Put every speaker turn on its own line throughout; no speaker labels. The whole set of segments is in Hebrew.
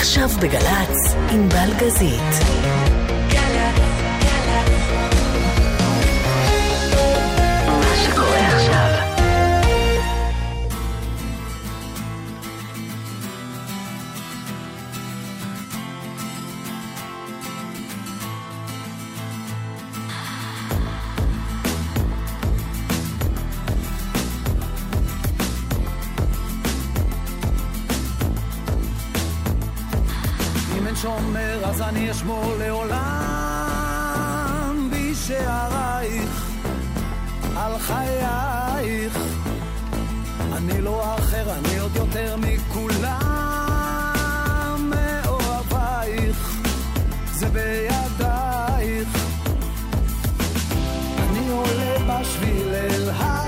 עכשיו בגל"צ, עם בלגזית.
אשמור לעולם בשערייך, על חייך. אני לא אחר, אני עוד יותר מכולם מאוהבייך, זה בידייך. אני עולה בשביל אל הר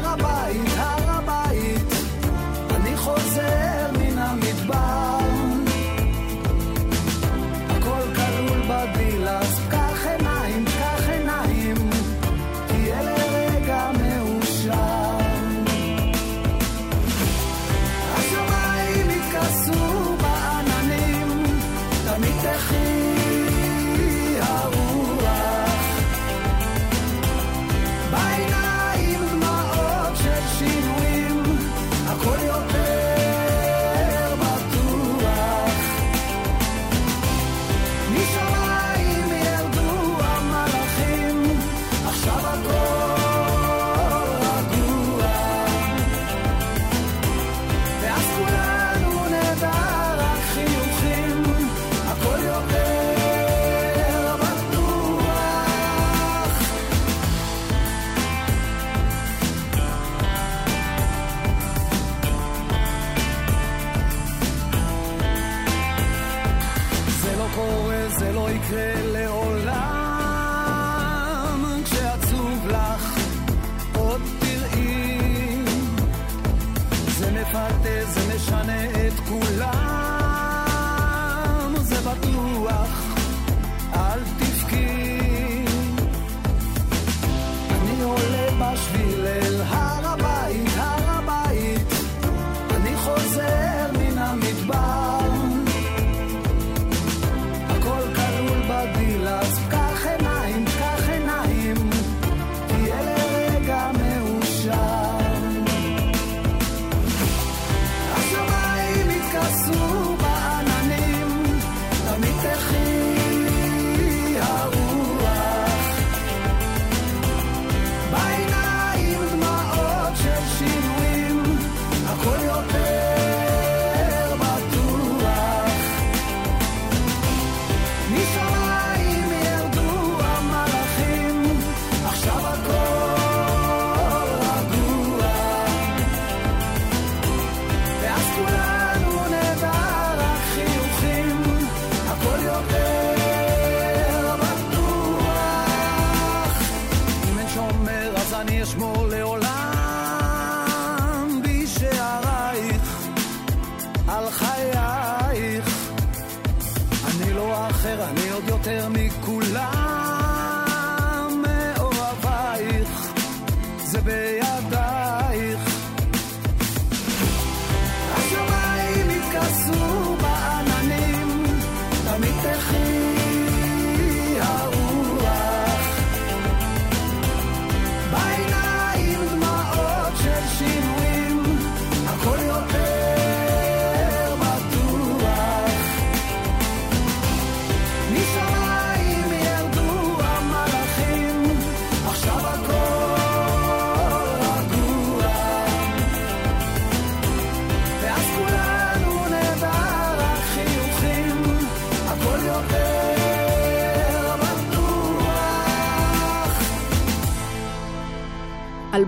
זה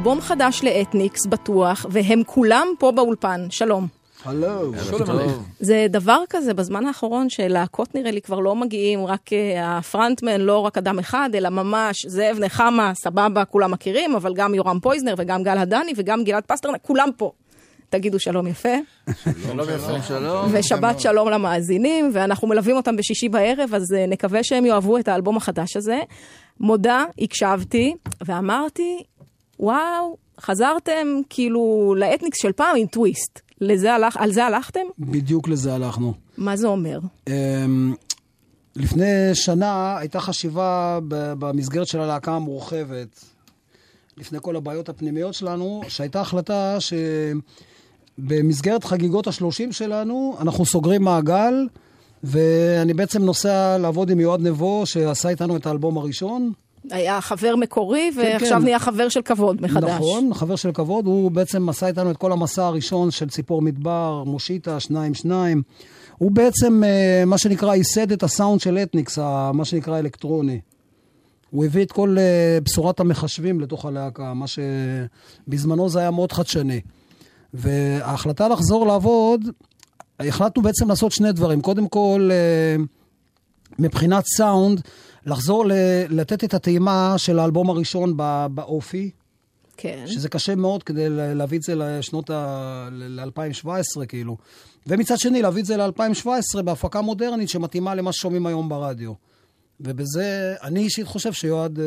אלבום חדש לאתניקס, בטוח, והם כולם פה באולפן. שלום.
הלו,
זה דבר כזה בזמן האחרון שלהקות נראה לי כבר לא מגיעים, רק אה, הפרנטמן, לא רק אדם אחד, אלא ממש זאב נחמה, סבבה, כולם מכירים, אבל גם יורם פויזנר וגם גל הדני וגם גלעד פסטרנק, כולם פה. תגידו שלום יפה,
שלום שלום. שלום.
ושבת שלום למאזינים, ואנחנו מלווים אותם בשישי בערב, אז אה, נקווה שהם יאהבו את האלבום החדש הזה. מודה, הקשבתי, ואמרתי, וואו, חזרתם כאילו לאתניקס של פעם עם טוויסט. לזה הלך, על זה הלכתם?
בדיוק לזה הלכנו.
מה זה אומר?
אמ, לפני שנה הייתה חשיבה במסגרת של הלהקה המורחבת, לפני כל הבעיות הפנימיות שלנו, שהייתה החלטה שבמסגרת חגיגות השלושים שלנו, אנחנו סוגרים מעגל, ואני בעצם נוסע לעבוד עם יועד נבו, שעשה איתנו את האלבום הראשון.
היה חבר מקורי, ועכשיו
כן.
נהיה חבר של כבוד מחדש.
נכון, חבר של כבוד, הוא בעצם עשה איתנו את כל המסע הראשון של ציפור מדבר, מושיטה, שניים שניים. הוא בעצם, אה, מה שנקרא, ייסד את הסאונד של אתניקס, מה שנקרא אלקטרוני. הוא הביא את כל אה, בשורת המחשבים לתוך הלהקה, מה שבזמנו זה היה מאוד חדשני. וההחלטה לחזור לעבוד, החלטנו בעצם לעשות שני דברים. קודם כל, אה, מבחינת סאונד, לחזור ל- לתת את הטעימה של האלבום הראשון ב- באופי,
כן.
שזה קשה מאוד כדי להביא את זה לשנות ה... ל-2017, כאילו. ומצד שני, להביא את זה ל-2017 בהפקה מודרנית שמתאימה למה ששומעים היום ברדיו. ובזה, אני אישית חושב שיועד אה,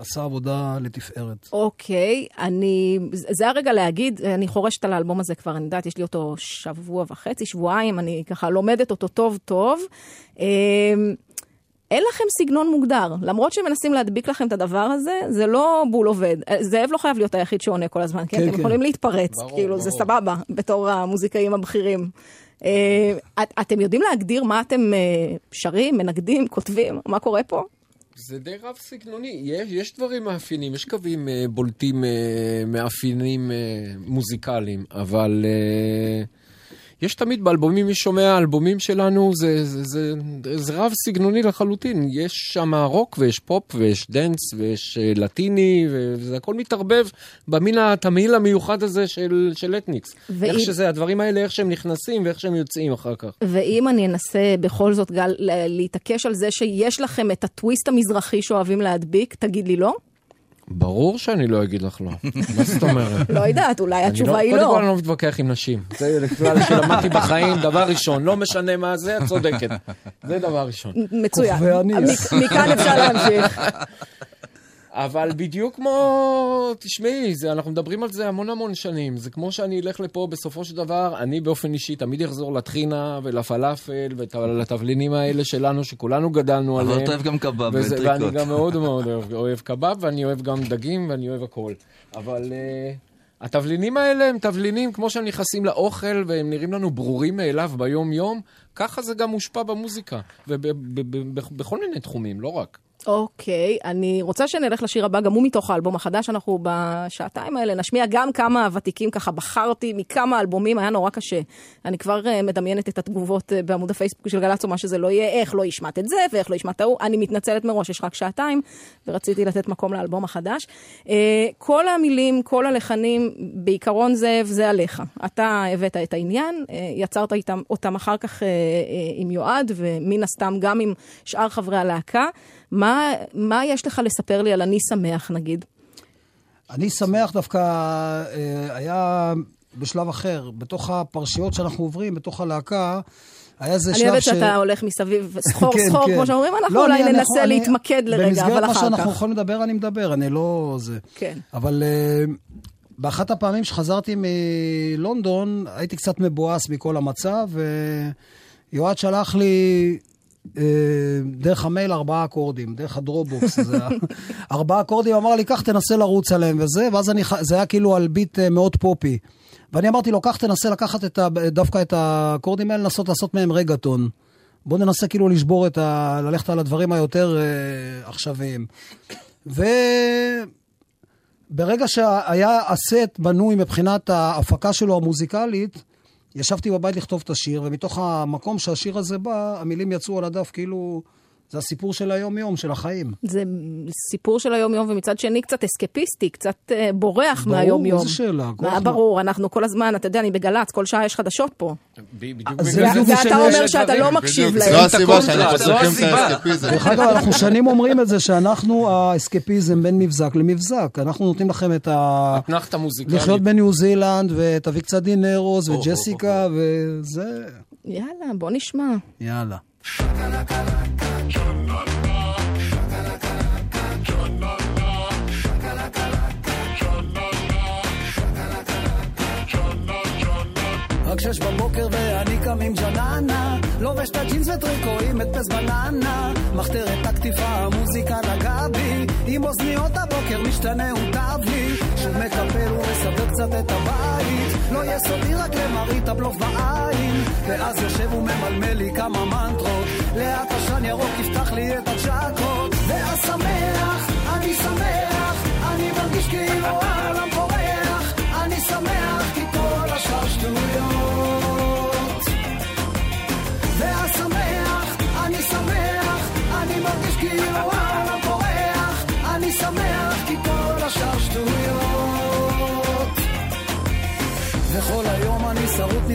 עשה עבודה לתפארת.
אוקיי, אני... זה הרגע להגיד, אני חורשת על האלבום הזה כבר, אני יודעת, יש לי אותו שבוע וחצי, שבועיים, אני ככה לומדת אותו טוב טוב. אה, אין לכם סגנון מוגדר, למרות שמנסים להדביק לכם את הדבר הזה, זה לא בול עובד. אה, זאב לא חייב להיות היחיד שעונה כל הזמן, כן?
כן,
אתם
כן.
יכולים להתפרץ,
ברור,
כאילו, זה
ברור.
סבבה, בתור המוזיקאים הבכירים. אה, את, אתם יודעים להגדיר מה אתם אה, שרים, מנגדים, כותבים? מה קורה פה?
זה די רב סגנוני, יש, יש דברים מאפיינים, יש קווים אה, בולטים, מאפיינים מוזיקליים, אבל יש תמיד באלבומים, מי שומע אלבומים שלנו, זה, זה, זה, זה רב סגנוני לחלוטין. יש שם רוק ויש פופ ויש דנס ויש אה, לטיני, וזה הכל מתערבב במין התמהיל המיוחד הזה של, של אתניקס.
ואם-
איך שזה, הדברים האלה, איך שהם נכנסים ואיך שהם יוצאים אחר כך.
ואם אני אנסה בכל זאת, גל, להתעקש על זה שיש לכם את הטוויסט המזרחי שאוהבים להדביק, תגיד לי לא?
ברור שאני לא אגיד לך לא. מה זאת אומרת?
לא יודעת, אולי התשובה היא
קודם כל
לא.
אני לא מתווכח עם נשים. זה כלל שלמדתי בחיים, דבר ראשון. לא משנה מה זה, את צודקת. זה דבר ראשון.
מצוין. מכאן אפשר להמשיך.
אבל בדיוק כמו, תשמעי, זה, אנחנו מדברים על זה המון המון שנים. זה כמו שאני אלך לפה, בסופו של דבר, אני באופן אישי תמיד אחזור לטחינה ולפלאפל ולתבלינים האלה שלנו, שכולנו גדלנו
אבל
עליהם.
אתה אוהב גם קבב
וזה-
וטריקוט.
ואני גם מאוד מאוד אוהב, אוהב קבב, ואני אוהב גם דגים, ואני אוהב הכל. אבל uh, התבלינים האלה הם תבלינים, כמו שהם נכנסים לאוכל, והם נראים לנו ברורים מאליו ביום-יום, ככה זה גם מושפע במוזיקה, ובכל מיני תחומים, לא רק.
אוקיי, אני רוצה שנלך לשיר הבא, גם הוא מתוך האלבום החדש. אנחנו בשעתיים האלה נשמיע גם כמה ותיקים, ככה בחרתי מכמה אלבומים, היה נורא קשה. אני כבר אה, מדמיינת את התגובות אה, בעמוד הפייסבוק של גל"צ, מה שזה לא יהיה, איך לא השמעת את זה, ואיך לא השמעת ההוא. אני מתנצלת מראש, יש רק שעתיים, ורציתי לתת מקום לאלבום החדש. אה, כל המילים, כל הלחנים, בעיקרון זאב, זה עליך. אתה הבאת את העניין, אה, יצרת איתם, אותם אחר כך אה, אה, עם יועד, ומן הסתם גם עם שאר חברי הלהקה. מה, מה יש לך לספר לי על אני שמח, נגיד?
אני שמח דווקא, אה, היה בשלב אחר, בתוך הפרשיות שאנחנו עוברים, בתוך הלהקה, היה איזה שלב
אני אוהבת
ש...
שאתה הולך מסביב סחור
כן,
סחור,
כן.
כמו שאומרים, אנחנו
לא,
אולי
אני-
ננסה
אני-
להתמקד לרגע,
במסגרת
אבל
מה
אחר
שאנחנו
כך.
יכולים לדבר, אני מדבר, אני לא... זה.
כן.
אבל אה, באחת הפעמים שחזרתי מלונדון, הייתי קצת מבואס מכל המצב, ויועד שלח לי דרך המייל ארבעה אקורדים, דרך הדרופבוקס. זה ארבעה אקורדים, אמר לי, קח, תנסה לרוץ עליהם וזה, ואז אני, זה היה כאילו על ביט אה, מאוד פופי. ואני אמרתי לו, קח, תנסה לקחת את ה, דווקא את האקורדים האלה, לנסות לעשות מהם רגטון. בוא ננסה כאילו לשבור את ה... ללכת על הדברים היותר אה, עכשוויים. וברגע שהיה הסט בנוי מבחינת ההפקה שלו המוזיקלית, ישבתי בבית לכתוב את השיר, ומתוך המקום שהשיר הזה בא, המילים יצאו על הדף כאילו... זה הסיפור של היום-יום, של החיים.
זה סיפור של היום-יום, ומצד שני קצת אסקפיסטי, קצת אה, בורח
ברור,
מהיום-יום.
איזה שאלה,
מה. ברור, אנחנו כל הזמן, אתה יודע, אני בגל"צ, כל שעה יש חדשות פה.
בדיוק בגלל זה
ואתה
שאני-
אומר שאתה לא מקשיב להם.
זו הסיבה
את
שאנחנו צריכים את. האסקפיזם.
דרך אגב, אנחנו שנים אומרים את זה, שאנחנו האסקפיזם בין מבזק למבזק. אנחנו נותנים לכם את ה...
אתנחתא מוזיקלית.
לחיות בניו זילנד, ותביא קצת דינרוס, וג'סיקה, וזה...
יאללה, בוא נשמע.
יאללה.
רק שש בבוקר ואני קם עם ג'ננה, לובש את הג'ינס וטריקו עם הדפס בננה, מחתרת הקטיפה, המוזיקה נגעה בי, עם אוזניות הבוקר משתנה הוטב לי, שוב מקפל ומסדר קצת את הבית, לא יהיה סודי רק למראית הבלוף בעין, ואז יושב וממלמל לי כמה מנטרות, לאט עשן ירוק יפתח לי את הצ'קות, ואז שמח, אני שמח, אני מרגיש כאילו העולם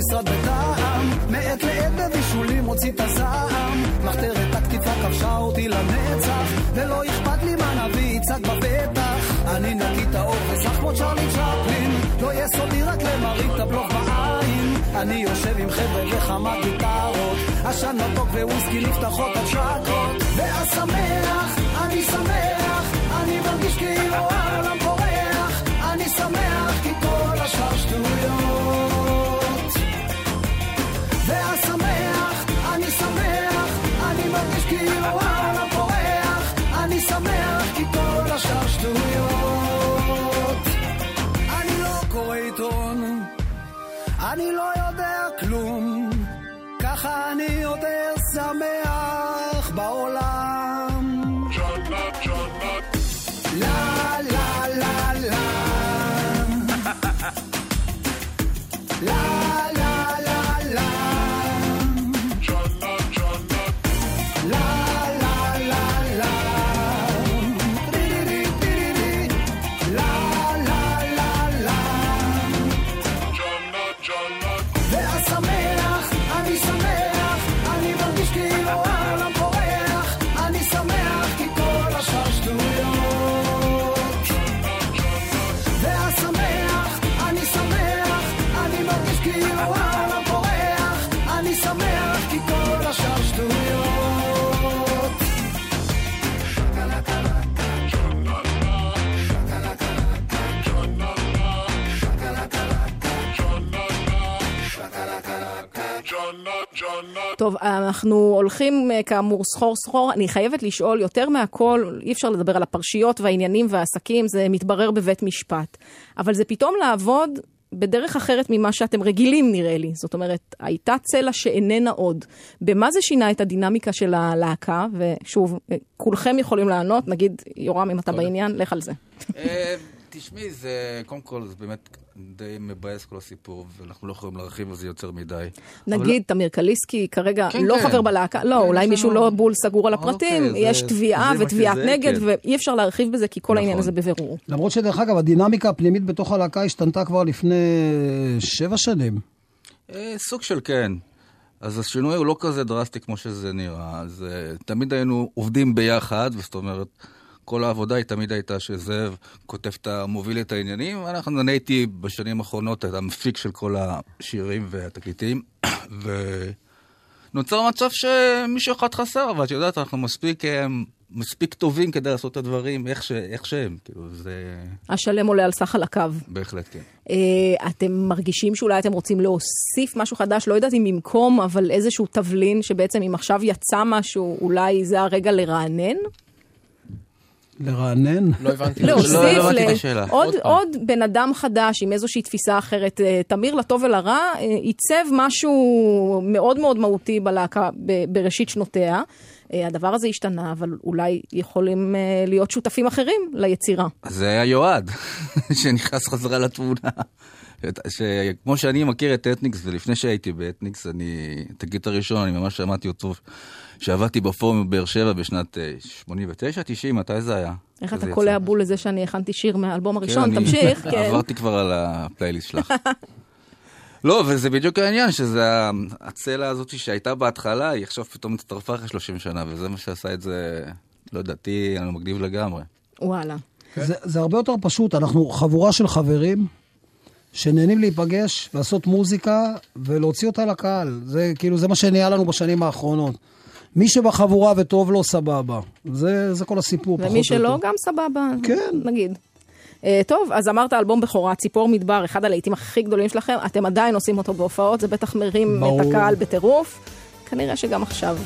נשרד בטעם, מעת לעת בבישולים מוציא את הזעם, מחתרת הקטיפה כבשה אותי לנצח, ולא אכפת לי מה נביא יצעק בפתח, אני נקי את האור וזך כמו צ'רלי צ'פלין, לא יהיה סודי רק למראית הבלוף בעין, אני יושב עם חבר'ה וכמה גיטרות, עשן מתוק וויסקי נפתחות הצ'קות, ואז שמח, אני שמח, אני מרגיש כאילו העולם פורח, אני שמח כי כל השאר שטויות. כאילו העולם פורח, אני שמח כי כל השאר שטויות. אני לא קורא עיתון, אני לא יודע כלום, ככה אני יותר שמח
טוב, אנחנו הולכים אה, כאמור סחור סחור. אני חייבת לשאול יותר מהכל, אי אפשר לדבר על הפרשיות והעניינים והעסקים, זה מתברר בבית משפט. אבל זה פתאום לעבוד בדרך אחרת ממה שאתם רגילים, נראה לי. זאת אומרת, הייתה צלע שאיננה עוד. במה זה שינה את הדינמיקה של הלהקה? ושוב, אה, כולכם יכולים לענות, נגיד, יורם, אם אתה בעניין, לך על זה.
תשמעי, זה, קודם כל, זה באמת די מבאס כל הסיפור, ואנחנו לא יכולים להרחיב על זה יותר מדי.
נגיד, תמיר קליסקי כרגע
כן,
לא
כן.
חבר בלהקה, לא,
כן,
אולי
יש
מישהו לא בול סגור על הפרטים,
אוקיי,
יש תביעה ותביעת נגד,
כן.
ואי אפשר להרחיב בזה, כי כל העניין
נכון.
הזה בבירור.
למרות שדרך אגב, הדינמיקה הפנימית בתוך הלהקה השתנתה כבר לפני שבע שנים.
אה, סוג של כן. אז השינוי הוא לא כזה דרסטי כמו שזה נראה. אז אה, תמיד היינו עובדים ביחד, זאת אומרת, כל העבודה היא תמיד הייתה שזאב כותב את ה... מוביל את העניינים, ואנחנו, אני הייתי בשנים האחרונות את המפיק של כל השירים והתקליטים, ונוצר מצב שמישהו אחד חסר, אבל את יודעת, אנחנו מספיק, אה, מספיק טובים כדי לעשות את הדברים איך, ש... איך שהם, כאילו, זה
השלם עולה על סך על הקו.
בהחלט כן.
אה, אתם מרגישים שאולי אתם רוצים להוסיף משהו חדש, לא יודעת אם במקום, אבל איזשהו תבלין שבעצם אם עכשיו יצא משהו, אולי זה הרגע לרענן?
לרענן.
לא הבנתי.
להוסיף
לא הבנתי את
ל-
השאלה.
עוד, בן אדם חדש עם איזושהי תפיסה אחרת. אה, תמיר, לטוב ולרע, אה, עיצב משהו מאוד מאוד מהותי בלהקה בראשית שנותיה. אה, הדבר הזה השתנה, אבל אולי יכולים להיות שותפים אחרים ליצירה.
זה היה יועד, שנכנס חזרה לתמונה. שכמו שאני מכיר את אתניקס, ולפני שהייתי באתניקס, אני, את הגיט הראשון, אני ממש שמעתי אותו, שעבדתי בפורום בבאר שבע בשנת אה, 89, 90, מתי זה היה?
איך אתה קולע. בול לזה שאני הכנתי שיר מהאלבום
כן,
הראשון? תמשיך, כן.
עברתי כבר על הפלייליסט שלך. לא, וזה בדיוק העניין, שזה הצלע הזאת שהייתה בהתחלה, היא עכשיו פתאום הצטרפה אחרי 30 שנה, וזה מה שעשה את זה, לא יודעתי, אני מגניב לגמרי.
וואלה.
זה, זה הרבה יותר פשוט, אנחנו חבורה של חברים שנהנים להיפגש, לעשות מוזיקה ולהוציא אותה לקהל. זה כאילו, זה מה שנהיה לנו בשנים האחרונות. מי שבחבורה וטוב לו, סבבה. זה, זה כל הסיפור, פחות או
ומי
יותר.
שלא, גם סבבה.
כן.
נגיד.
אה, טוב, אז אמרת אלבום בכורה, ציפור מדבר, אחד הלהיטים הכי גדולים שלכם, אתם עדיין עושים אותו בהופעות, זה בטח מרים
ברור.
את הקהל בטירוף. כנראה שגם עכשיו.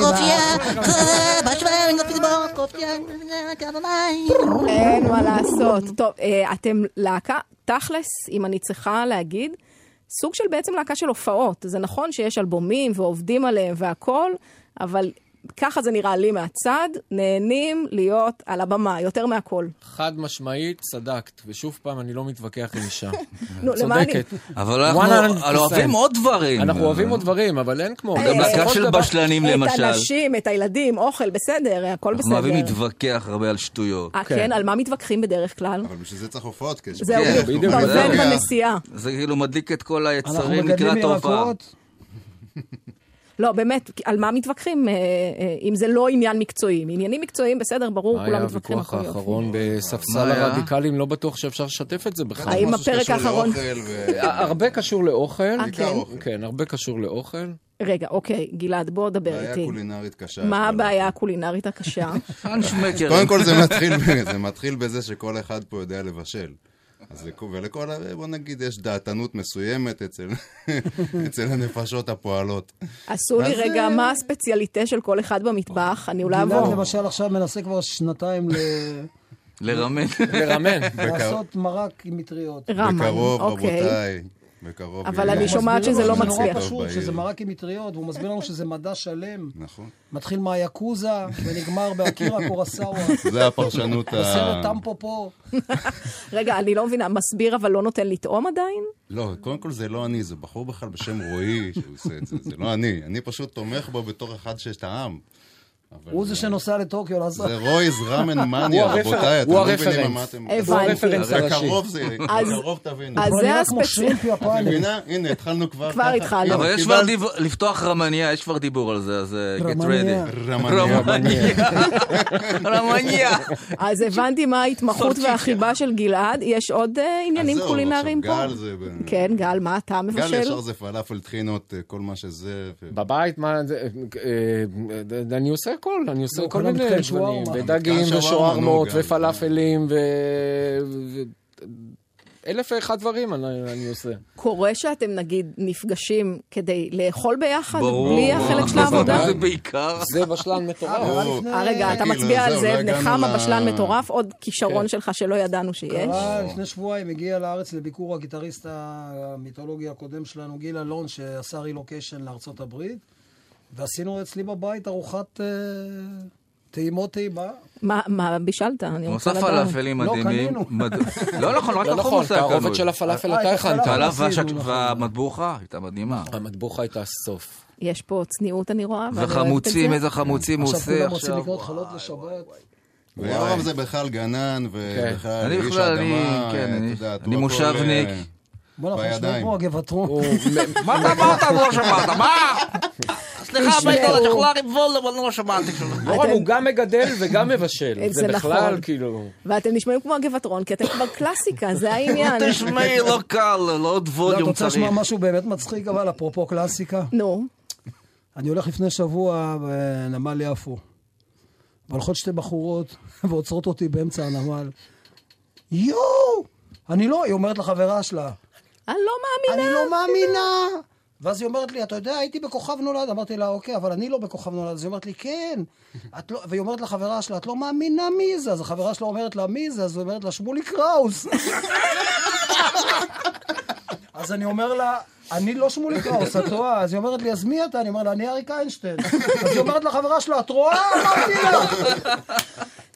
קופיה, בשבעים ציפור קופיה.
אין מה לעשות. טוב, אה, אתם להקה, תכלס, אם אני צריכה להגיד, סוג של בעצם להקה של הופעות. זה נכון שיש אלבומים ועובדים עליהם והכול, אבל ככה זה נראה לי מהצד, נהנים להיות על הבמה, יותר מהכל.
חד משמעית, צדקת. ושוב פעם, אני לא מתווכח עם אישה.
נו, למה אני...
צודקת.
אבל אנחנו
100%.
אוהבים עוד דברים.
אנחנו אוהבים עוד דברים, אבל אין כמו...
אה,
גם להקה
בסופו
של
דבר-
בשלנים
את
למשל.
הנשים, את הילדים, אוכל, בסדר, הכל
אנחנו אוהבים
בסדר.
להתווכח הרבה על שטויות.
אה,
כן.
כן, על מה מתווכחים בדרך כלל?
אבל בשביל זה צריך הופעות.
זהו,
כן,
בדיוק.
זה כאילו מדליק את כל היצרים לקראת ההופעה.
לא, באמת, על מה מתווכחים אה, אה, אם זה לא עניין מקצועי? מעניינים מקצועיים, בסדר, ברור,
מה היה
כולם מתווכחים
הוויכוח
הכל יופי.
האחרון בספסל
מה היה?
הרדיקלים? לא בטוח שאפשר לשתף את זה בכלל.
האם הפרק האחרון-
ו-
הרבה קשור לאוכל.
אה, כן?
כן, הרבה קשור לאוכל.
רגע, אוקיי, גלעד, בוא דבר
בעיה
איתי.
קולינרית קשה.
מה הבעיה הקולינרית הקשה?
קודם כל זה מתחיל בזה שכל אחד פה יודע לבשל. אז לכו- ולכל, ה- בוא נגיד, יש דעתנות מסוימת אצל, אצל הנפשות הפועלות.
עשו לי רגע,
אה,
מה הספציאליטה של כל אחד במטבח? אני אולי
גלעד
אעבור.
למשל עכשיו מנסה כבר שנתיים ל-
לרמן.
לרמן.
לעשות מרק עם מטריות.
רמן,
בקרוב,
אוקיי.
רבותיי. בקרוב.
אבל. אני שומעת שזה לא מצליח.
נורא פשוט. שזה מרק עם מטריות, והוא מסביר לנו שזה מדע שלם.
נכון.
מתחיל מהיאקוזה ונגמר באקירה קורסאווה.
זה הפרשנות ה...
בסרט טמפו
רגע, אני לא מבינה, מסביר אבל לא נותן לטעום עדיין?
לא, קודם כל זה לא אני, זה בחור בכלל בשם רועי שהוא עושה את זה, זה לא אני. אני פשוט תומך בו בתור אחד שטעם.
הוא זה שנוסע לטוקיו לעשות.
זה רויז ראמן מניה, רבותיי, אתם לא מבינים מה אתם...
הוא הרפרנס הראשי.
בקרוב זה, בקרוב תבינו.
אז זה
נראה כמו
הספצ-
שרימפ
את
יפני.
מבינה? הנה, התחלנו כבר
כבר. התחלנו.
אבל יש כבר דיבור, לפתוח רמניה, יש כבר דיבור על זה, אז אה, get ready.
רמניה.
רמניה.
אז הבנתי מה ההתמחות. והחיבה של גלעד. יש עוד אה, עניינים קולינריים פה?
גל זה...
כן, גל, מה אתה
גל
מבשל?
ישר זה פלאפל טחינות, אה, כל מה שזה.
בבית, מה, זה, אני עושה הכל, אני עושה
לא,
כל מיני
שווארמה.
ודגים
גם.
ופלאפלים ו... אלף ואחד דברים אני אני עושה.
קורה שאתם נגיד נפגשים כדי לאכול ביחד,
ברור.
בלי החלק של העבודה?
זה בעיקר.
זה בשלן מטורף.
ברור.
אה, רגע, אתה
כאילו,
מצביע על
לא
בן
הגענו
חמה
ל-
בשלן מטורף, עוד
כן.
כישרון שלך שלא ידענו שיש.
קרה לפני שבועיים הגיע לארץ לביקור הגיטריסט המיתולוגי הקודם שלנו, גיל אלון, שעשה רילוקיישן לארצות הברית, ועשינו אצלי בבית ארוחת אה, טעימות טעימה.
מה- מה בישלת? אני
הוא
רוצה
עושה
לדעת.
פלאפלים
לא,
מדהימים.
קנינו.
מד- לא נכון, רק
לא
החומוס
נכון,
היה
התערובת. של הפלאפל
אה,
אתה
את
הכנת.
הפלאפל.
חלב
נכון.
והמטבוחה הייתה מדהימה.
המטבוחה הייתה סוף.
יש פה צניעות, אני רואה.
וחמוצים,
זה.
איזה חמוצים הוא
עכשיו
עושה
כולם רוצים
עכשיו.
לקנות חלות לשבת.
ויורם זה בכלל גנן, ובכלל
אני
איש אדמה,
כן,
אה,
אני-
את יודעת,
אני מושבניק.
אה,
בוא אנחנו נשמע
בידיים.
כמו הגבעתרון.
הוא
מה אתה אמרת? אני לא שמעת. מה? סליחה. בית את יכולה לבול, אבל לא שמעתי כלום.
יורם הוא גם מגדל וגם מבשל.
זה
זה בכלל
נכון.
כאילו...
ואתם נשמעים כמו הגבעתרון, כי אתם כבר קלאסיקה, זה העניין.
תשמעי, לא קל, לא עוד
לא, את
ווליום
רוצה
צריך.
לשמוע משהו באמת מצחיק, אבל אפרופו קלאסיקה?
נו,
אני הולך לפני שבוע בנמל יפו, והולכות שתי בחורות ועוצרות אותי באמצע הנמל. יואו! אני לא, היא אומרת לחברה שלה,
אני לא מאמינה.
אני לא מאמינה! ואז היא אומרת לי, אתה יודע, הייתי בכוכב נולד. אמרתי לה, אוקיי, אבל אני לא בכוכב נולד. אז היא אומרת לי, כן. את לא... והיא אומרת לחברה שלה, את לא מאמינה מי זה? אז החברה שלה אומרת לה, מי זה? אז היא אומרת לה, שמולי קראוס. אז אני אומר לה, אני לא שמולי קראוס, את רואה? אז היא אומרת לי, אז מי אתה? אני אומר לה, אני אריק איינשטיין. אז היא אומרת לחברה שלה, את רואה? אמרתי לה.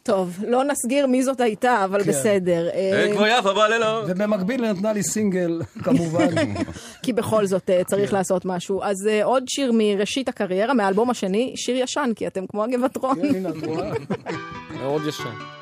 טוב, לא נסגיר מי זאת הייתה, אבל בסדר. אה,
כמו יפה בלילות.
ובמקביל היא נתנה לי סינגל, כמובן.
כי בכל זאת אה, צריך לעשות משהו. אז אה, עוד שיר מראשית הקריירה, מהאלבום השני, שיר ישן, כי אתם כמו הגבעתרון.
כן, הנה, את רואה?
מאוד ישן.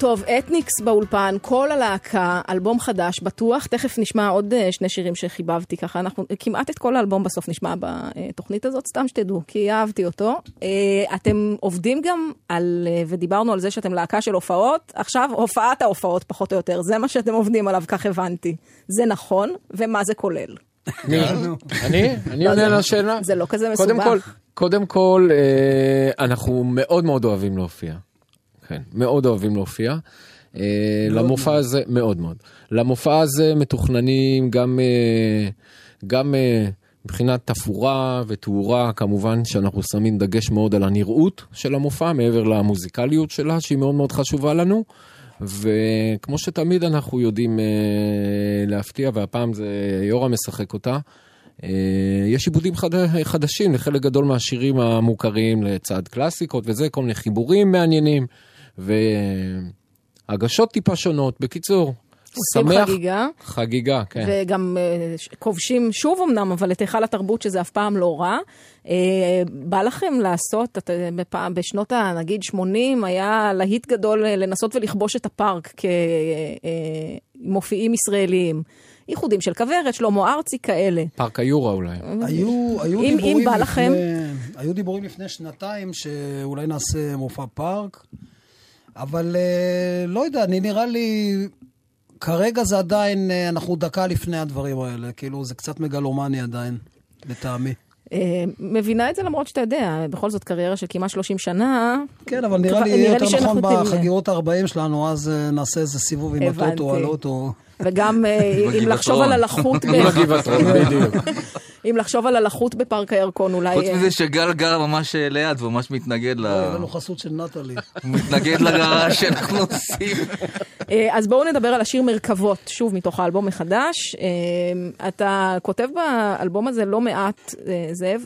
טוב, אתניקס באולפן, כל הלהקה, אלבום חדש, בטוח. תכף נשמע עוד אה, שני שירים שחיבבתי ככה. אנחנו כמעט את כל האלבום בסוף נשמע בתוכנית הזאת, סתם שתדעו, כי אהבתי אותו. אה, אתם עובדים גם על, אה, ודיברנו על זה שאתם להקה של הופעות, עכשיו הופעת ההופעות פחות או יותר, זה מה שאתם עובדים עליו, כך הבנתי. זה נכון, ומה זה כולל?
אני? אני עונה על השאלה?
זה לא כזה
קודם
מסובך.
כל, קודם כל, אנחנו מאוד מאוד אוהבים להופיע. כן, מאוד אוהבים להופיע. אה, למופע הזה, מאוד מאוד. למופע הזה מתוכננים גם, אה, גם אה, מבחינת תפאורה ותאורה, כמובן שאנחנו שמים דגש מאוד על הנראות של המופע, מעבר למוזיקליות שלה, שהיא מאוד מאוד חשובה לנו. וכמו שתמיד אנחנו יודעים אה, להפתיע, והפעם זה יורם משחק אותה, אה, יש עיבודים חד... חדשים לחלק גדול מהשירים המוכרים לצד קלאסיקות וזה, כל מיני חיבורים מעניינים, והגשות טיפה שונות. בקיצור,
עושים
שמח.
חגיגה.
חגיגה, כן.
וגם ש- כובשים שוב אמנם, אבל את היכל התרבות, שזה אף פעם לא רע. אה, בא לכם לעשות, את, אה, בפעם, בשנות ה... נגיד 80, היה להיט גדול לנסות ולכבוש את הפארק כמופיעים ישראליים. איחודים של כוורת, שלמה ארצי, כאלה.
פארק היורה אולי.
היו, היו,
אם- אם
דיבורים
בא
לפני,
לכם-
היו דיבורים לפני שנתיים שאולי נעשה מופע פארק, אבל אה, לא יודע, אני נראה לי... כרגע זה עדיין, אה, אנחנו דקה לפני הדברים האלה, כאילו זה קצת מגלומני עדיין, לטעמי.
אה, מבינה את זה למרות שאתה יודע, בכל זאת קריירה של כמעט 30 שנה.
כן, אבל נראה לי יותר נכון
תהיה.
בחגיגות ה-40 שלנו, אז נעשה איזה סיבוב עם. הטוטו על אוטו.
וגם אם. לחשוב על הלחות,
עם הגבעתרון, בדיוק.
אם לחשוב על הלחות בפארק הירקון, אולי...
חוץ
אה,
מזה שגל גר ממש ליד וממש מתנגד ל...
היה לנו חסות של נטלי.
הוא מתנגד לגרש שאנחנו עושים.
אה, אז בואו נדבר על השיר מרכבות, שוב מתוך האלבום מחדש. אה, אתה כותב באלבום הזה לא מעט, אה, זאב,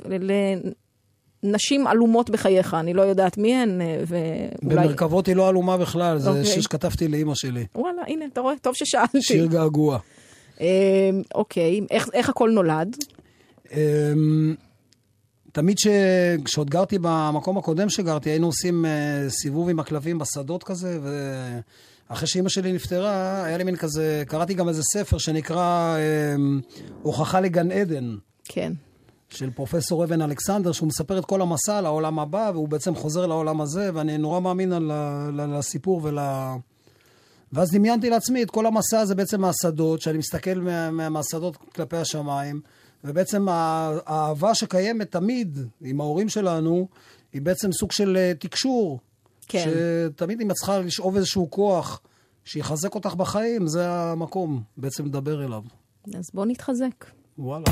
לנשים עלומות בחייך, אני לא יודעת מי הן, אה, ואולי...
במרכבות היא לא עלומה בכלל, זה
אוקיי.
שיר שכתבתי לאימא שלי.
וואלה, הנה, אתה רואה? טוב ששאלתי.
שיר געגוע.
אה, אוקיי, איך, איך הכל נולד?
אמ, תמיד ש... כשעוד גרתי במקום הקודם שגרתי, היינו עושים אה, סיבוב עם הכלבים בשדות כזה, ואחרי שאימא שלי נפטרה, היה לי מין כזה, קראתי גם איזה ספר שנקרא אמ, הוכחה לגן עדן.
כן.
של פרופסור אבן אלכסנדר, שהוא מספר את כל המסע לעולם הבא, והוא בעצם חוזר לעולם הזה, ואני נורא מאמין על, ה- ל- לסיפור ול... ואז דמיינתי לעצמי את כל המסע הזה בעצם מהשדות, שאני מסתכל מה, מה, מהשדות כלפי השמיים, ובעצם האהבה שקיימת תמיד עם ההורים שלנו, היא בעצם סוג של אה, תקשור.
כן.
שתמיד אם את צריכה לשאוב איזשהו כוח שיחזק אותך בחיים, זה המקום בעצם לדבר אליו.
אז בואו נתחזק.
וואלה.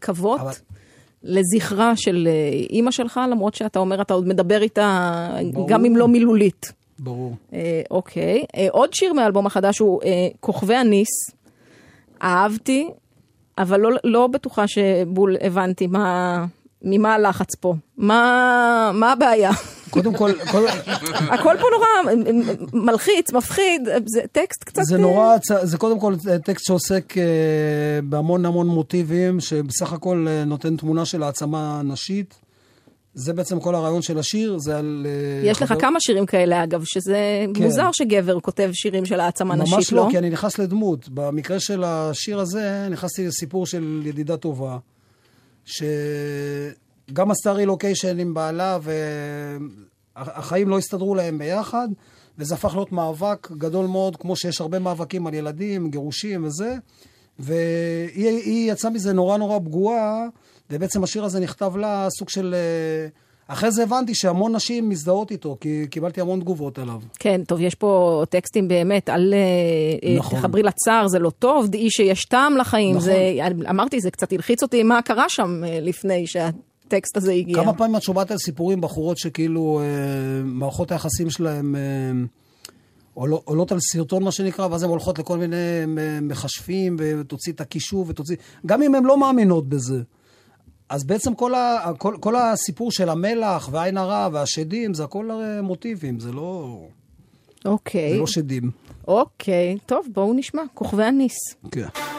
כבוד
אבל-
לזכרה של אה, אימא שלך, למרות שאתה אומר, אתה עוד מדבר איתה
ברור.
גם אם לא מילולית.
ברור.
אה, אוקיי. אה, עוד שיר מהאלבום החדש הוא אה, כוכבי הניס. אהבתי, אבל לא, לא בטוחה שבול הבנתי מה, ממה הלחץ פה. מה, מה הבעיה?
קודם כל,
הכל פה נורא אה, מלחיץ, מפחיד, זה טקסט קצת...
זה
אה,
נורא, זה קודם כל טקסט שעוסק אה, בהמון המון מוטיבים, שבסך הכל אה, נותן תמונה של העצמה נשית. זה בעצם כל הרעיון של השיר, זה על... אה,
יש לך
חבר-
כמה שירים כאלה, אגב, שזה
כן.
מוזר שגבר כותב שירים של העצמה נשית,
ממש
לא?
לא, כי אני נכנס לדמות. במקרה של השיר הזה, נכנסתי לסיפור של ידידה טובה, שגם עשתה רילוקיישן עם בעלה, והחיים לא הסתדרו להם ביחד, וזה הפך להיות מאבק גדול מאוד, כמו שיש הרבה מאבקים על ילדים, גירושים וזה, והיא היא יצאה מזה נורא נורא פגועה, ובעצם השיר הזה נכתב לה סוג של... אה, אחרי זה הבנתי שהמון נשים מזדהות איתו, כי קיבלתי המון תגובות עליו.
כן, טוב, יש פה טקסטים באמת על אה, אה,
נכון.
תחברי לצער, זה לא טוב, דעי שיש טעם לחיים.
נכון.
זה, אמרתי, זה קצת הלחיץ אותי מה קרה שם לפני שהטקסט הזה הגיע.
כמה פעמים את שומעת על סיפורים, בחורות שכאילו אה, מערכות היחסים שלהם אה, עול, עולות על סרטון, מה שנקרא, ואז הן הולכות לכל מיני אה, מכשפים, ותוציא את הקישור, ותוציא... גם אם הן לא מאמינות בזה. אז בעצם כל, ה, כל, כל הסיפור של המלח, והעין הרע, והשדים, זה הכל הרי מוטיבים, זה לא,
אוקיי,
זה לא שדים.
אוקיי, טוב, בואו נשמע, כוכבי הניס.
כן.
אל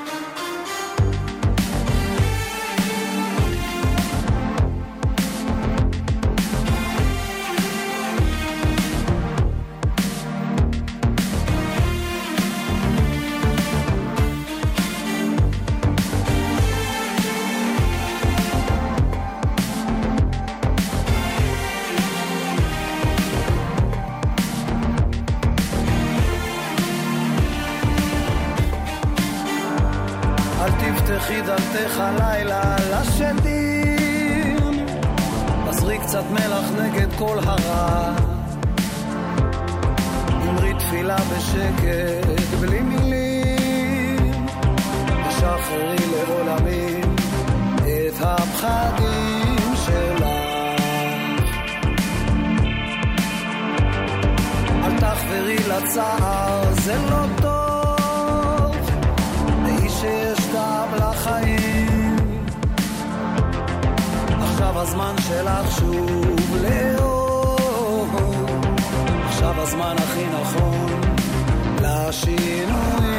כל הרע. אמרי תפילה בשקט בלי מילים, ושחררי לעולמים את הפחדים שלך. אל תחברי לצער, זה לא טוב. הזמן שלך שוב לאהוב. עכשיו הזמן הכי נכון לשינויים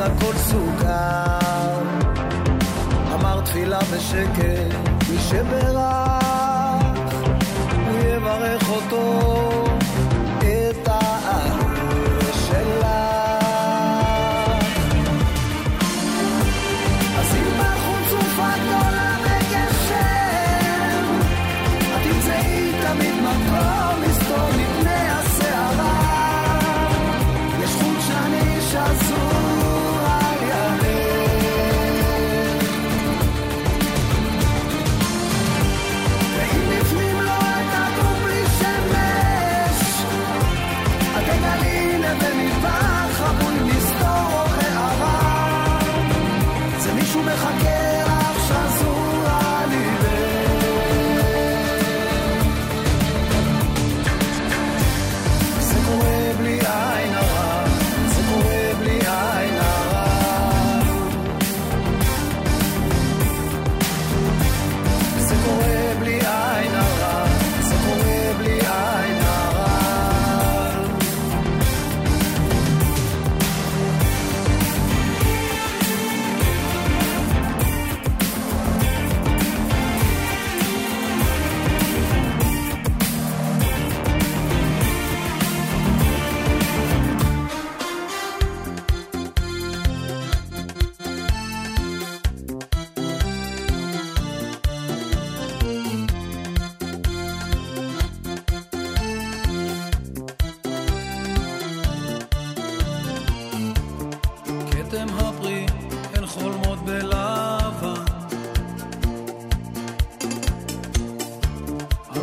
הניס הכל סוכר אמר תפילה בשקט מי שברך הוא יברך אותו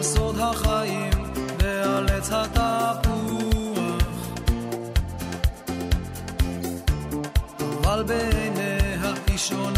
סוד החיים ועל עץ התפוח. אבל בעיניה איש לא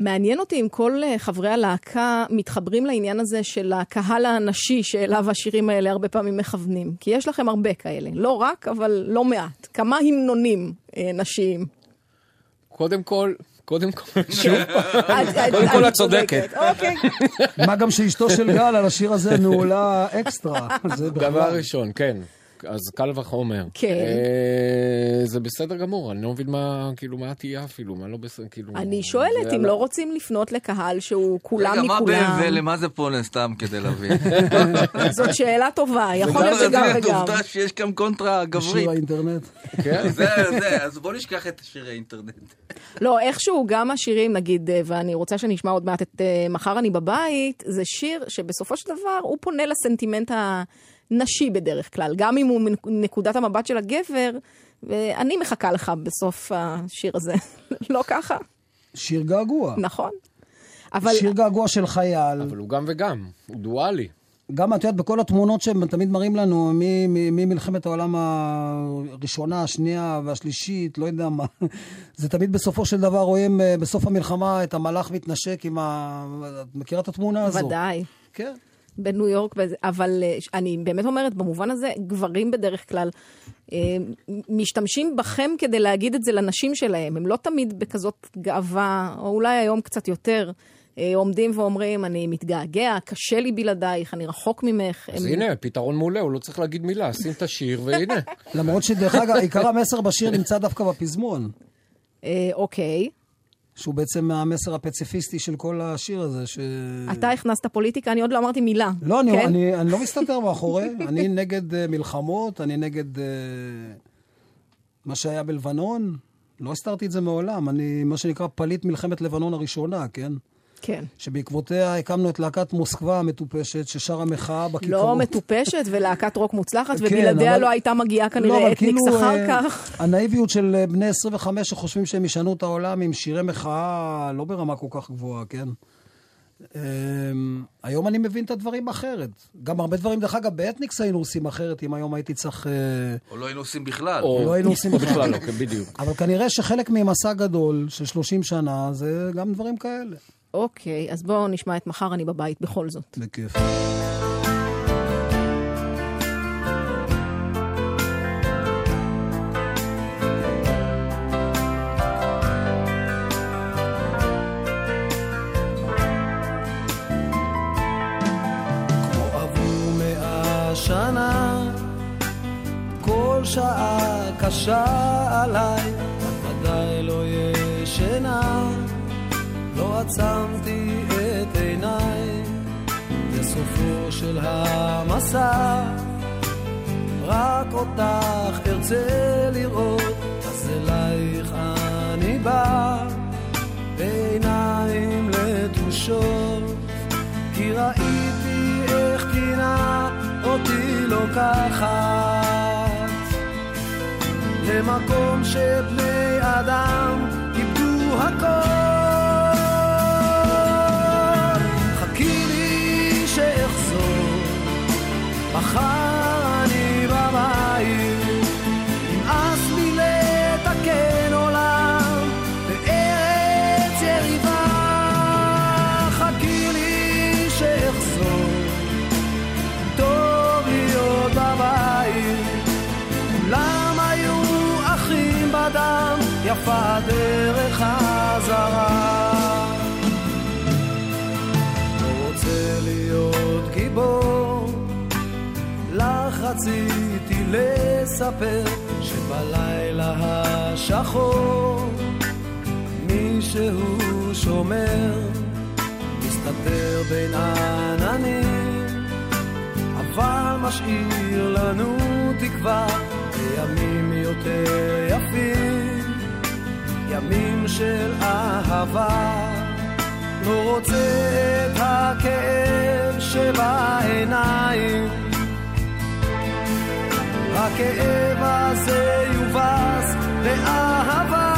מעניין אותי אם כל אה, חברי הלהקה מתחברים לעניין הזה של הקהל הנשי שאליו השירים האלה הרבה פעמים מכוונים. כי יש לכם הרבה כאלה. לא רק, אבל לא מעט. כמה המנונים אה, נשיים.
קודם כל, קודם כל, שוב
את- את-
קודם כל את צודקת.
אוקיי.
מה גם שאשתו של גל על השיר הזה נעולה אקסטרה.
דבר. ראשון, כן. אז קל וחומר.
כן.
אה, זה בסדר גמור, אני לא מבין מה, כאילו, מה התהייה אפילו, מה לא בסדר, כאילו...
אני שואלת אם לא רוצים לפנות לקהל שהוא כולם
רגע, מה
מכולם.
BMW? למה זה פה סתם כדי להבין?
זאת שאלה טובה, יכול להיות שגם וגם.
העובדה שיש כאן קונטרה גברית.
שיר האינטרנט.
כן?
זה, זה, אז בוא נשכח את שירי האינטרנט.
לא, איכשהו גם השירים, נגיד, אה, ואני רוצה שנשמע עוד מעט את אה, מחר אני בבית, זה שיר שבסופו של דבר הוא פונה לסנטימנט הנשי בדרך כלל, גם אם הוא מנקודת המבט של הגבר, ואני מחכה לך בסוף השיר הזה. לא ככה?
שיר געגוע.
נכון. אבל
שיר געגוע של חייל.
אבל הוא גם וגם, הוא דואלי.
גם, את יודעת, בכל התמונות שהם תמיד מראים לנו, ממלחמת העולם הראשונה, השנייה והשלישית, לא יודע מה, זה תמיד בסופו של דבר רואים אה, בסוף המלחמה את המלאך מתנשק עם ה... את מכירה את התמונה הזו?
ודאי.
כן.
בניו יורק, וזה- אבל אה, אני באמת אומרת, במובן הזה, גברים בדרך כלל אה, משתמשים בכם כדי להגיד את זה לנשים שלהם. הם לא תמיד בכזאת גאווה, או אולי היום קצת יותר, אה, עומדים ואומרים, אני מתגעגע, קשה לי בלעדייך, אני רחוק ממך.
אז
הם-
הנה, פתרון מעולה, הוא לא צריך להגיד מילה, שים את השיר והנה.
למרות שדרך אגב, עיקר המסר בשיר נמצא דווקא בפזמון,
אוקיי.
שהוא בעצם המסר הפציפיסטי של כל השיר הזה, ש...
אתה הכנסת פוליטיקה, אני עוד לא אמרתי מילה.
לא, אני,
כן?
אני, אני לא מסתתר מאחורי, אני נגד uh, מלחמות, אני נגד uh, מה שהיה בלבנון, לא הסתרתי את זה מעולם, אני מה שנקרא פליט מלחמת לבנון הראשונה, כן?
כן.
שבעקבותיה הקמנו את להקת מוסקבה המטופשת, ששרה מחאה בכיכרות.
לא מטופשת ולהקת רוק מוצלחת,
כן,
ובלעדיה
אבל-
לא הייתה מגיעה
לא,
כנראה
אבל
אתניקס
כאילו,
אחר
אה,
כך.
הנאיביות של אה, בני 25 שחושבים שהם ישנו את העולם עם שירי מחאה לא ברמה כל כך גבוהה, כן? אה, היום אני מבין את הדברים אחרת. גם הרבה דברים, דרך אגב, באתניקס היינו עושים אחרת, אם היום הייתי צריך... אה,
או לא היינו עושים בכלל.
או
לא היינו עושים. בכלל
לא, כן, בדיוק.
אבל כנראה שחלק ממסע גדול של 30 שנה זה גם דברים כאלה.
אוקיי, אז בואו נשמע את מחר אני בבית בכל זאת.
בכיף.
שנה, כל שעה קשה עליי, עצמתי את עיניי, זה של המסע, רק אותך ארצה לראות, אז אלייך אני בא, בעיניים לתושות. כי ראיתי איך טינה אותי לוקחת למקום שבני אדם איבדו הכל. מחר רציתי לספר שבלילה השחור מישהו שומר, מסתתר בין עננים, אבל משאיר לנו תקווה לימים יותר יפים, ימים של אהבה. לא רוצה את הכאב שבעיניים, הכאב הזה יובס באהבה.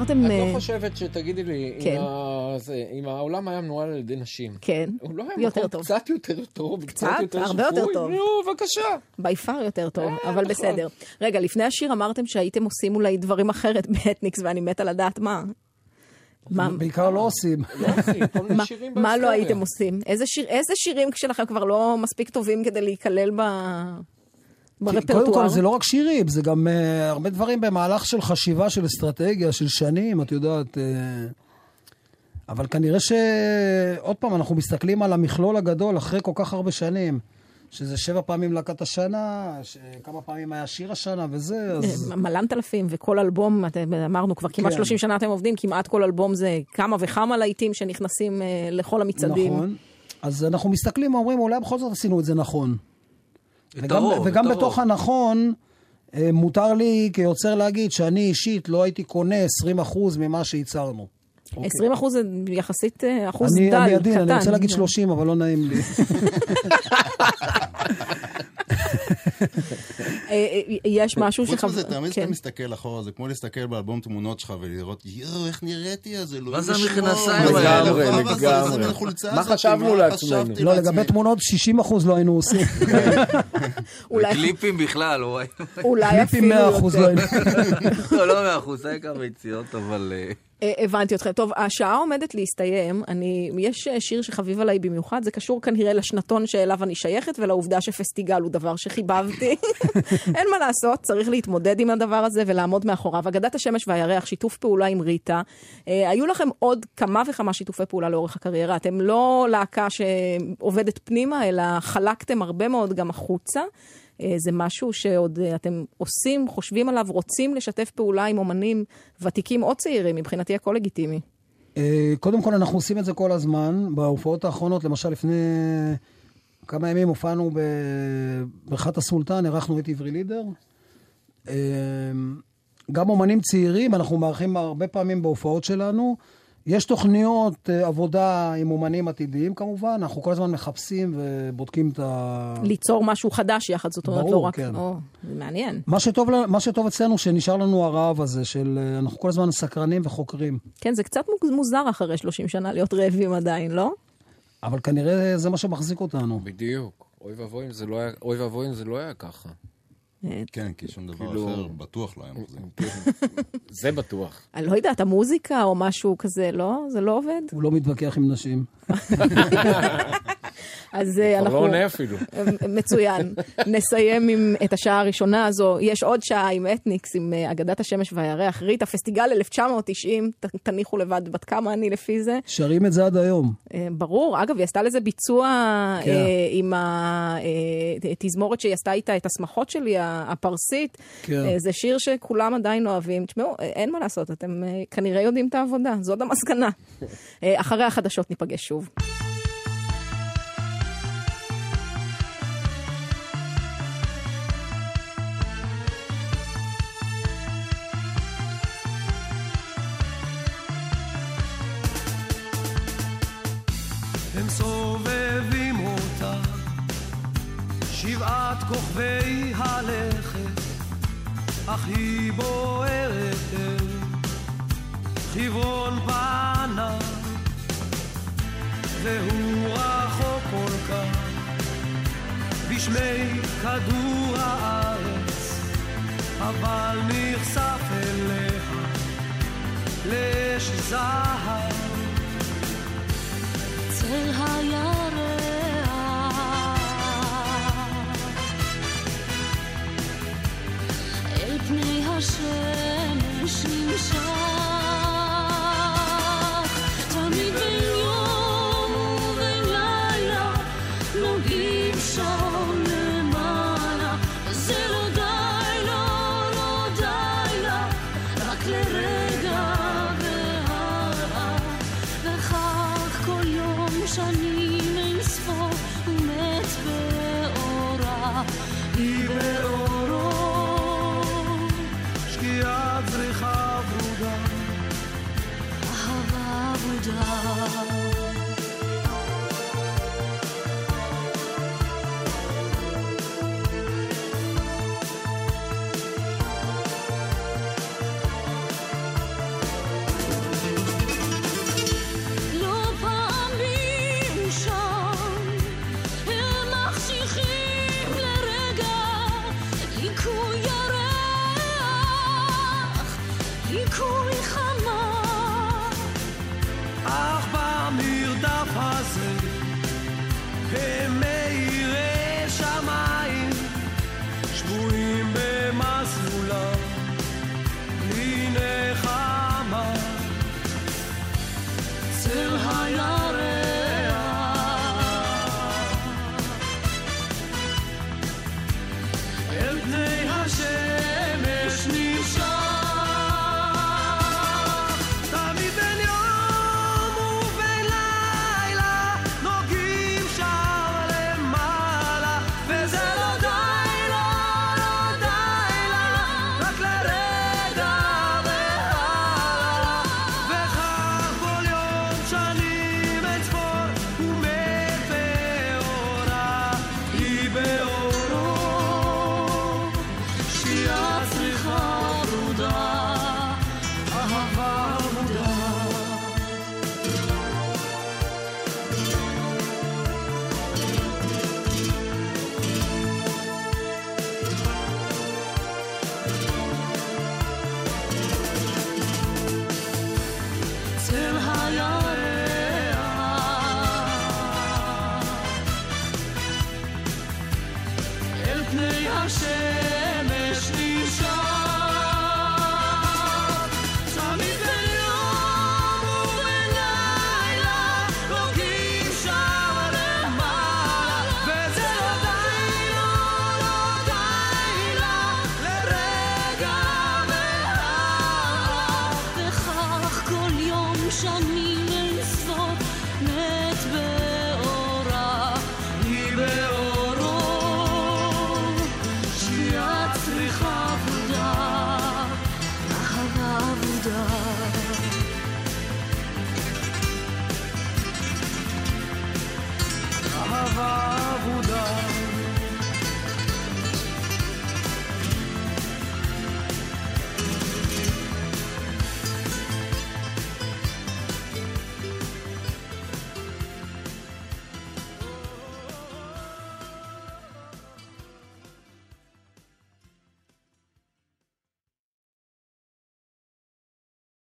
אמרתם...
את
אה,
לא חושבת שתגידי לי,
כן.
אם ה- זה- אם העולם היה מנוהל על ידי נשים,
כן,
הוא לא היה
יותר
מקום
טוב.
קצת יותר טוב,
קצת?
קצת יותר
הרבה יותר
שפוי?
טוב.
נו, בבקשה.
בי פאר יותר טוב,
אה,
אבל
נכון.
בסדר. רגע, לפני השיר אמרתם שהייתם עושים אולי דברים אחרת באתניקס, ואני מתה לדעת מה. מה,
בעיקר לא עושים.
לא
מה, לא. הייתם עושים? איזה שירים שלכם כבר לא מספיק טובים כדי להיכלל ב... ברפרטואר?
קודם כל, זה לא רק שירים, זה גם uh, הרבה דברים במהלך של חשיבה, של אסטרטגיה, של שנים, את יודעת. Uh, אבל כנראה ש... עוד פעם, אנחנו מסתכלים על המכלול הגדול אחרי כל כך הרבה שנים. שזה שבע פעמים להקת השנה, כמה פעמים היה שיר השנה וזה, אז...
מלנת אלפים, וכל אלבום, אמרנו כבר כמעט
כן.
30 שנה אתם עובדים, כמעט כל אלבום זה כמה וכמה להיטים שנכנסים אה, לכל המצעדים.
נכון. אז אנחנו מסתכלים ואומרים, אולי בכל זאת עשינו את זה נכון. וגם,
הרוב,
וגם בתוך
הרוב.
הנכון, אה, מותר לי כיוצר להגיד שאני אישית לא הייתי קונה 20% ממה שייצרנו.
20 אחוז זה יחסית אה, אחוז דל,
אני עדין,
קטן.
אני רוצה להגיד 30, אבל לא נעים לי.
אה, אה, יש משהו
חוץ
שחב...
מזה, תמיד
כן.
כשאתה מסתכל אחורה, זה כמו להסתכל באלבום תמונות שלך ולראות, יואו, איך נראיתי אז, אלוהים
מה זה
ישמור,
המכנסיים
מה זה
האלה?
הדבר
לגמרי,
הזה, מה זה
לגמרי. מה חשבנו לעצמנו?
לא? לגבי תמונות, 60% לא היינו עושים.
אולי-
קליפים בכלל.
אולי
קליפים
אפילו
100% לא
יותר.
היינו.
לא, לא מאה אחוז, זה כמה יציאות, אבל... אה,
הבנתי אתכם. טוב, השעה עומדת להסתיים. אני, יש אה, שיר שחביב עליי במיוחד, זה קשור כנראה לשנתון שאליו אני שייכת ולעובדה שפסטיגל הוא דבר שחיבבתי. אין מה לעשות, צריך להתמודד עם הדבר הזה ולעמוד מאחוריו. אגדת השמש והירח, שיתוף פעולה עם ריטה. אה, היו לכם עוד כמה וכמה שיתופי פעולה לאורך הקריירה. אתם לא להקה שעובדת פנימה, אלא חלקתם הרבה מאוד גם החוצה. אה, זה משהו שעוד אה, אתם עושים, חושבים עליו, רוצים לשתף פעולה עם אומנים ותיקים או צעירים, מבחינתי הכל לגיטימי.
אה, קודם כל, אנחנו עושים את זה כל הזמן. בהופעות האחרונות, למשל לפני כמה ימים הופענו בבריכת הסולטן, אירחנו את עברי לידר. גם אומנים צעירים, אנחנו מארחים הרבה פעמים בהופעות שלנו. יש תוכניות אה, עבודה עם אומנים עתידיים כמובן, אנחנו כל הזמן מחפשים ובודקים את ה...
ליצור משהו חדש יחד, זאת אומרת,
ברור,
לא רק...
כן.
או, זה מעניין.
מה שטוב, מה שטוב אצלנו, שנשאר לנו הרעב הזה, של אה, אנחנו כל הזמן סקרנים וחוקרים.
כן, זה קצת מוז- מוזר אחרי 30 שנה להיות רעבים עדיין, לא?
אבל כנראה זה מה שמחזיק אותנו.
בדיוק. אוי ואבוי אם זה לא היה- אוי ואבוי אם זה לא היה ככה.
כן, כי שום דבר
כאילו-
אחר בטוח לא היה מחזיק.
זה בטוח.
אני לא יודעת, המוזיקה או משהו כזה, לא? זה לא עובד?
הוא לא מתווכח עם נשים.
אז אה,
כבר
אנחנו...
לא עונה אפילו.
מצוין. נסיים עם את השעה הראשונה הזו. יש עוד שעה עם אתניקס, עם אה, אגדת השמש והירח. ריטה, פסטיגל 1990, ת- תניחו לבד בת כמה אני לפי זה.
שרים את זה עד היום.
אה, ברור, אגב, היא עשתה לזה ביצוע
כן.
אה, עם התזמורת שהיא עשתה איתה את השמחות שלי, ה- הפרסית.
כן.
אה, זה שיר שכולם עדיין אוהבים. תשמעו, אה, אין מה לעשות, אתם אה, כנראה יודעים את העבודה, זאת המסקנה. אה, אחרי החדשות ניפגש שוב.
שבעת כוכבי הלכת, אך היא בוערת אל חברון פנה, והוא רחוק כל כך, בשמי כדור הארץ, אבל נחשף אליה לאש זהב.
צל הירח